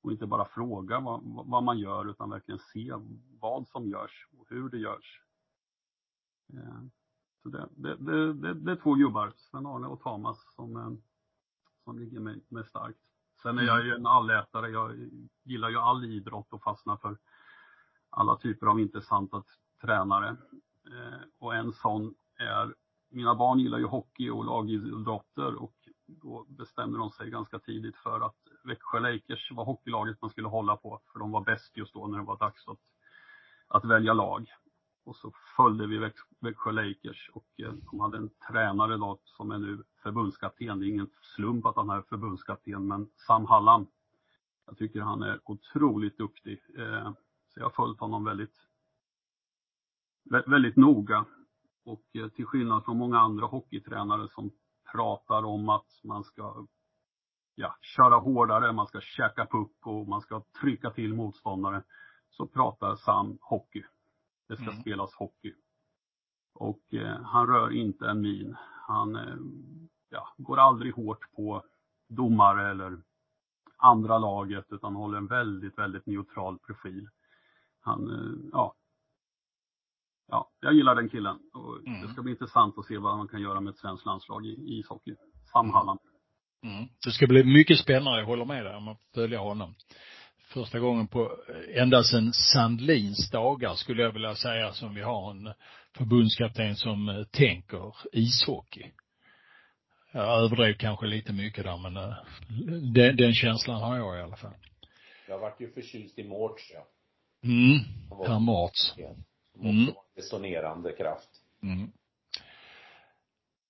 Och inte bara fråga vad, vad, man gör utan verkligen se vad som görs och hur det görs. Eh, så det, det, det, det, det är två gubbar, Sven-Arne och Thomas, som, eh, som ligger mig, mig starkt. Sen är jag ju en allätare. Jag gillar ju all idrott och fastnar för alla typer av intressanta tränare. Eh, och en sån är, mina barn gillar ju hockey och lagidrotter och då bestämde de sig ganska tidigt för att Växjö Lakers var hockeylaget man skulle hålla på, för de var bäst just då när det var dags att, att välja lag. Och så följde vi Växjö Lakers och eh, de hade en tränare då som är nu förbundskapten. Det är ingen slump att han är förbundskapten, men Sam Hallam. Jag tycker han är otroligt duktig. Eh, så jag har följt honom väldigt, väldigt noga. Och eh, till skillnad från många andra hockeytränare som pratar om att man ska ja, köra hårdare, man ska käka puck och man ska trycka till motståndare. Så pratar Sam hockey. Det ska mm. spelas hockey. Och eh, han rör inte en min. Han eh, ja, går aldrig hårt på domare eller andra laget utan håller en väldigt, väldigt neutral profil. Han, eh, ja, ja, jag gillar den killen. Och mm. Det ska bli intressant att se vad man kan göra med ett svenskt landslag i ishockey. Sam mm. Halland. Mm. Det ska bli mycket spännande, jag håller med dig om att följa honom. Första gången på, ända sedan Sandlins dagar skulle jag vilja säga som vi har en förbundskapten som eh, tänker ishockey. Jag överdrev kanske lite mycket där men eh, den, den känslan har jag i alla fall. Jag vart ju förtjust i Mårts ja. Mm, Per Mårts. Som mm. också var en resonerande kraft. Mm.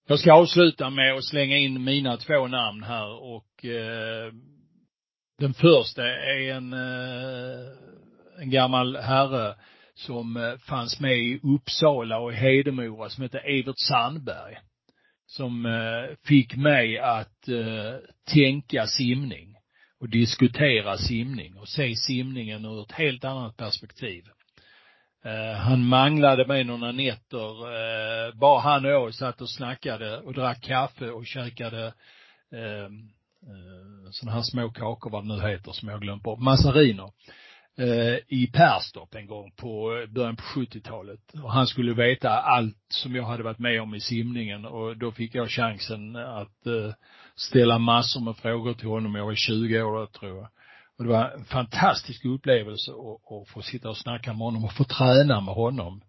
Jag ska avsluta med att slänga in mina två namn här och eh, den första är en, eh, en gammal herre som eh, fanns med i Uppsala och Hedemora som heter Evert Sandberg. Som eh, fick mig att tänka simning och diskutera simning och se simningen ur ett helt annat perspektiv. Eh, han manglade mig några nätter, eh, bara han och jag satt och snackade och drack kaffe och käkade eh, eh sådana här små kakor, vad det nu heter, som jag glömt bort, massariner i Perstorp en gång på början på 70-talet. Och han skulle veta allt som jag hade varit med om i simningen och då fick jag chansen att ställa massor med frågor till honom. Jag var 20 år då, tror jag. Och det var en fantastisk upplevelse att, få sitta och snacka med honom och få träna med honom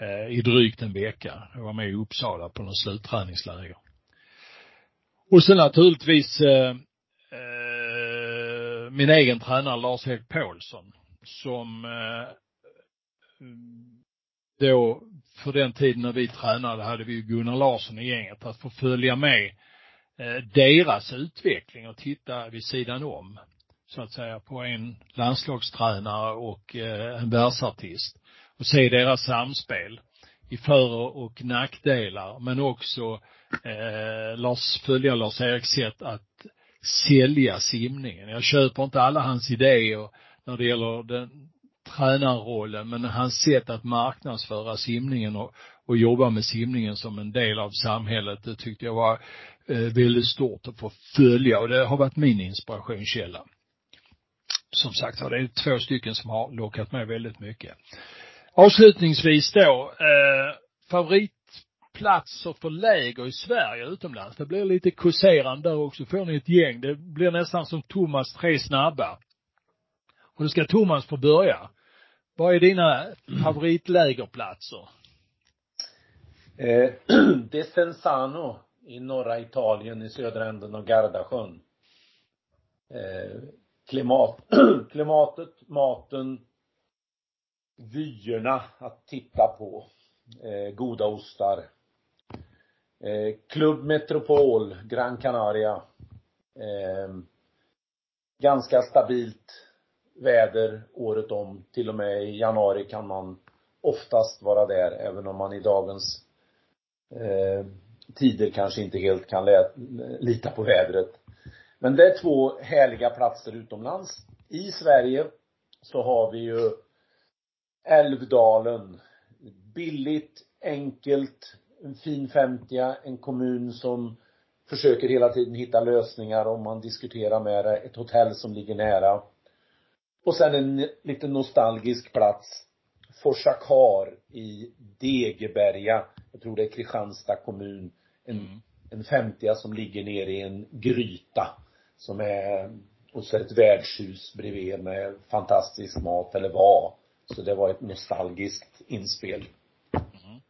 eh, i drygt en vecka. Jag var med i Uppsala på någon slutträningsläger. Och sen naturligtvis eh, eh, min egen tränare Lars-Erik Paulsson som eh, då för den tiden när vi tränade hade vi Gunnar Larsson i gänget att få följa med eh, deras utveckling och titta vid sidan om så att säga på en landslagstränare och eh, en världsartist och se deras samspel i för och nackdelar men också eh, Lars, följa Lars-Eriks sätt att sälja simningen. Jag köper inte alla hans idéer när det gäller den tränarrollen, men hans sätt att marknadsföra simningen och, och jobba med simningen som en del av samhället, det tyckte jag var eh, väldigt stort att få följa och det har varit min inspirationskälla. Som sagt var, det är två stycken som har lockat mig väldigt mycket. Avslutningsvis då, eh, favoritplatser för läger i Sverige utomlands. Det blir lite kåserande där också. Får ni ett gäng. Det blir nästan som Thomas tre snabba. Och då ska Thomas få börja. Vad är dina favoritlägerplatser? Eh, [CLEARS THROAT] Desenzano i norra Italien i södra änden av Gardasjön. Eh, klimat, [CLEARS THROAT] klimatet, maten, vyerna att titta på. Eh, goda ostar. Eh, Club Metropol, Gran Canaria. Eh, ganska stabilt väder året om. Till och med i januari kan man oftast vara där, även om man i dagens eh, tider kanske inte helt kan lita på vädret. Men det är två härliga platser utomlands. I Sverige så har vi ju Älvdalen. Billigt, enkelt, en fin femtia, en kommun som försöker hela tiden hitta lösningar om man diskuterar med det, ett hotell som ligger nära. Och sen en lite nostalgisk plats. Forsakar i Degeberga. Jag tror det är Kristianstad kommun. En, mm. en femtia som ligger nere i en gryta. Som är, och så ett värdshus bredvid med fantastisk mat, eller var. Så det var ett nostalgiskt inspel. Mm.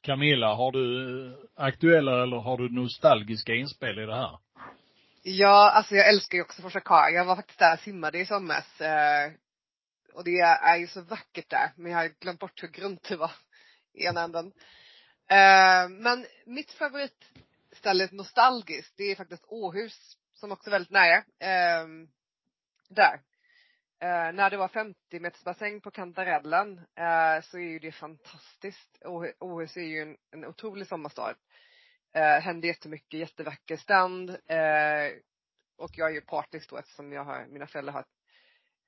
Camilla, har du aktuella eller har du nostalgiska inspel i det här? Ja, alltså jag älskar ju också Forsa Kar. Jag var faktiskt där och simmade i somras. Eh, och det är ju så vackert där. Men jag har glömt bort hur grunt det var i ena änden. Eh, men mitt favoritställe nostalgiskt, det är faktiskt Åhus. Som också är väldigt nära. Eh, där. Eh, när det var 50 meters bassäng på Kantarellen eh, så är ju det fantastiskt. Åhus är ju en, en otrolig sommarstad. Eh, händer jättemycket, jättevacker strand. Eh, och jag är ju partisk då eftersom jag har, mina föräldrar har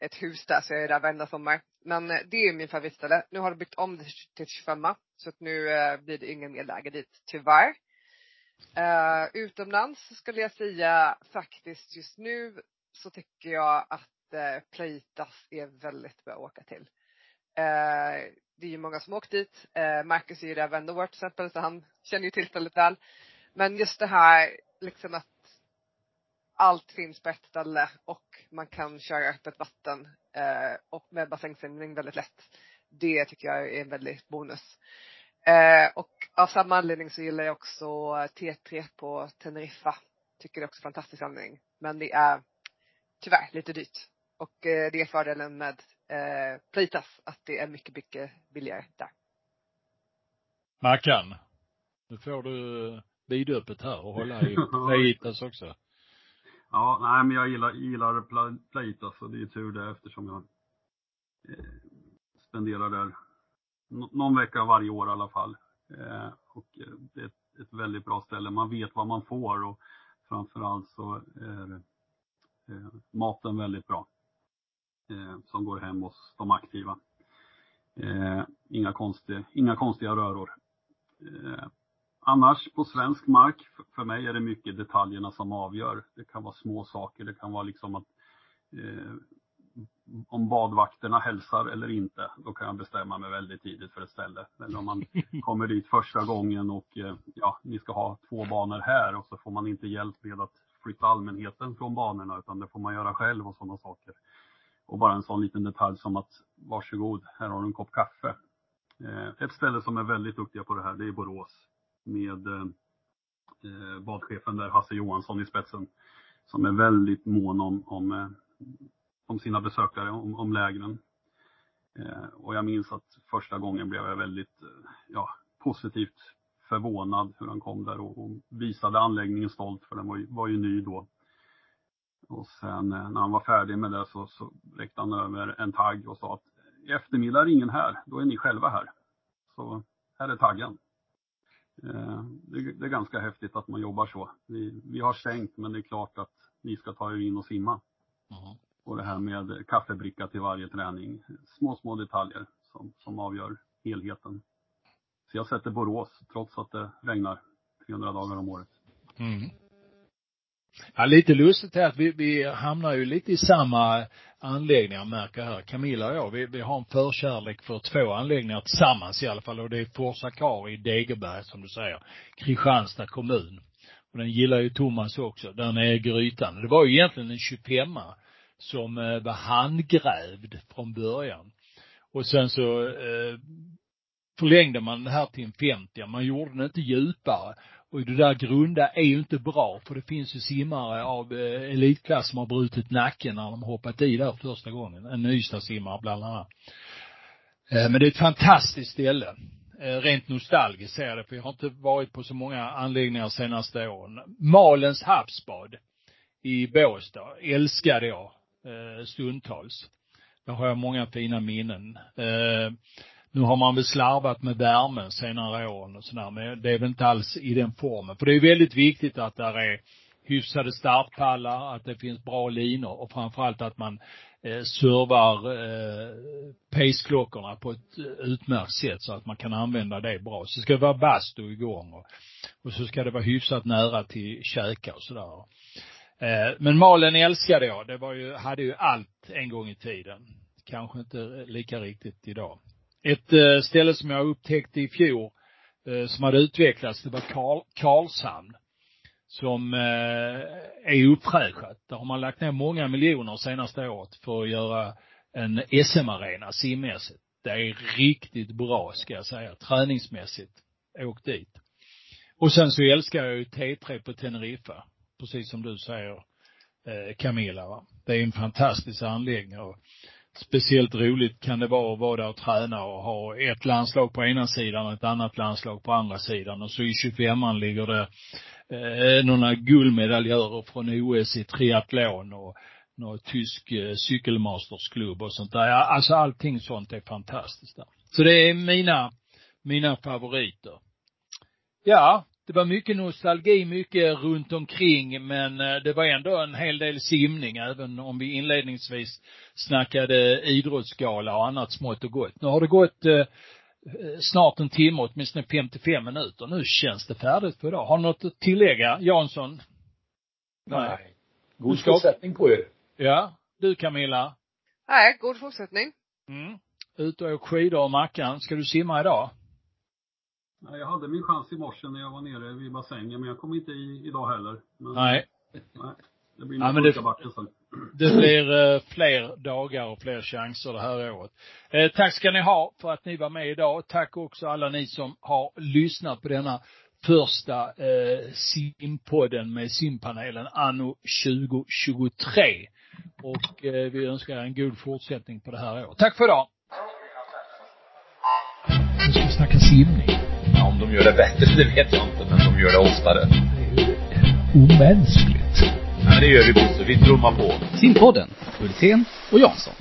ett hus där så jag är där varenda sommar. Men eh, det är min favoritställe. Nu har de byggt om det till 25 så att nu eh, blir det ingen mer läger dit, tyvärr. Uh, utomlands skulle jag säga faktiskt just nu så tycker jag att eh, uh, Pleitas är väldigt bra att åka till. Uh, det är ju många som åkt dit. Uh, Marcus är ju där varenda år till exempel så han känner ju tillfället väl. Men just det här liksom att allt finns på ett ställe och man kan köra öppet vatten eh, och med bassängsimning väldigt lätt. Det tycker jag är en väldigt bonus. Eh, och av samma anledning så gillar jag också T3 på Teneriffa. Tycker det är också fantastisk anledning. Men det är tyvärr lite dyrt. Och eh, det är fördelen med eh, Playtas, att det är mycket, mycket billigare där. Mackan, nu får du vidöppet här och hålla i [LAUGHS] Playtas också. Ja, nej men jag gillar, gillar Playtas och det är tur det eftersom jag eh, spenderar där någon vecka varje år i alla fall. Eh, och eh, det är ett, ett, väldigt bra ställe. Man vet vad man får och framförallt så är eh, maten väldigt bra. Eh, som går hem hos de aktiva. Eh, inga, konstiga, inga konstiga röror. Eh, annars på svensk mark, för mig är det mycket detaljerna som avgör. Det kan vara små saker, det kan vara liksom att eh, om badvakterna hälsar eller inte, då kan jag bestämma mig väldigt tidigt för ett ställe. Eller om man [LAUGHS] kommer dit första gången och eh, ja, ni ska ha två banor här och så får man inte hjälp med att flytta allmänheten från banorna utan det får man göra själv och sådana saker. Och bara en sån liten detalj som att varsågod, här har du en kopp kaffe. Eh, ett ställe som är väldigt duktiga på det här, det är Borås. Med eh, badchefen där, Hasse Johansson i spetsen. Som är väldigt mån om, om, om sina besökare, om, om lägren. Eh, och jag minns att första gången blev jag väldigt eh, ja, positivt förvånad hur han kom där och, och visade anläggningen stolt för den var ju, var ju ny då. Och sen eh, när han var färdig med det så, så räckte han över en tagg och sa att i eftermiddag är ingen här, då är ni själva här. Så här är taggen. Eh, det, det är ganska häftigt att man jobbar så. Vi, vi har stängt men det är klart att ni ska ta er in och simma. Mm. Och det här med kaffebricka till varje träning. Små, små detaljer som, som avgör helheten. Så jag sätter Borås trots att det regnar 300 dagar om året. Mm. Ja, lite lustigt är att vi, vi hamnar ju lite i samma anläggningar märker här. Camilla och jag, vi, vi har en förkärlek för två anläggningar tillsammans i alla fall och det är Forsa Kar i Degeberg som du säger, Kristianstad kommun. Och den gillar ju Thomas också, där nere i Grytan. Det var ju egentligen en 25 som eh, var handgrävd från början. Och sen så eh, förlängde man det här till en 50. Man gjorde den inte djupare. Och det där grunda är ju inte bra för det finns ju simmare av eh, elitklass som har brutit nacken när de hoppat i där första gången. En Ystadsimmare bland annat. Eh, men det är ett fantastiskt ställe. Eh, rent nostalgiskt ser jag det, för jag har inte varit på så många anläggningar senaste åren. Malens havsbad i Båstad älskade jag Eh, stundtals. Där har jag många fina minnen. Eh, nu har man väl slarvat med värmen senare åren och sådär, men det är väl inte alls i den formen. För det är väldigt viktigt att där är hyfsade startpallar, att det finns bra linor och framförallt att man eh, servar eh, paceklockorna på ett eh, utmärkt sätt så att man kan använda det bra. Så ska det vara bastu igång och, och så ska det vara hyfsat nära till käkar och sådär. Eh, men malen älskade jag. Det var ju, hade ju allt en gång i tiden. Kanske inte lika riktigt idag. Ett eh, ställe som jag upptäckte i fjol, eh, som hade utvecklats, det var Karl, Karlshamn. Som är uppfräschat. Där har man lagt ner många miljoner senaste året för att göra en SM-arena simmässigt. Det är riktigt bra ska jag säga, träningsmässigt. Åk dit. Och sen så älskar jag ju T3 på Teneriffa. Precis som du säger eh, Camilla va. Det är en fantastisk anläggning och speciellt roligt kan det vara att vara där och träna och ha ett landslag på ena sidan och ett annat landslag på andra sidan. Och så i 25an ligger det eh, några guldmedaljörer från OS i triathlon och någon tysk eh, cykelmastersklubb och sånt där. Ja, alltså allting sånt är fantastiskt där. Så det är mina, mina favoriter. Ja, det var mycket nostalgi, mycket runt omkring, men eh, det var ändå en hel del simning, även om vi inledningsvis snackade idrottsgala och annat smått och gott. Nu har det gått eh, snart en timme, åtminstone 55 minuter. Nu känns det färdigt för idag. Har du något att tillägga, Jansson? Nej. God fortsättning på er. Ja. Du Camilla? Nej, god fortsättning. Mm. Ut och åk skidor och Mackan. Ska du simma idag? Nej, jag hade min chans i morse när jag var nere vid bassängen, men jag kom inte i idag heller. Men, nej. Nej. Det blir ja, men det, sen. det blir eh, fler dagar och fler chanser det här året. Eh, tack ska ni ha för att ni var med idag. Tack också alla ni som har lyssnat på denna första eh, simpodden med simpanelen anno 2023. Och eh, vi önskar er en god fortsättning på det här året. Tack för idag. Nu ska vi snacka simning. Om de gör det bättre, [LAUGHS] det vet jag inte, men de gör det oftare. Omänskligt. Ja, det gör vi Bosse. Vi trummar på. Simpodden, Hultén och Jansson.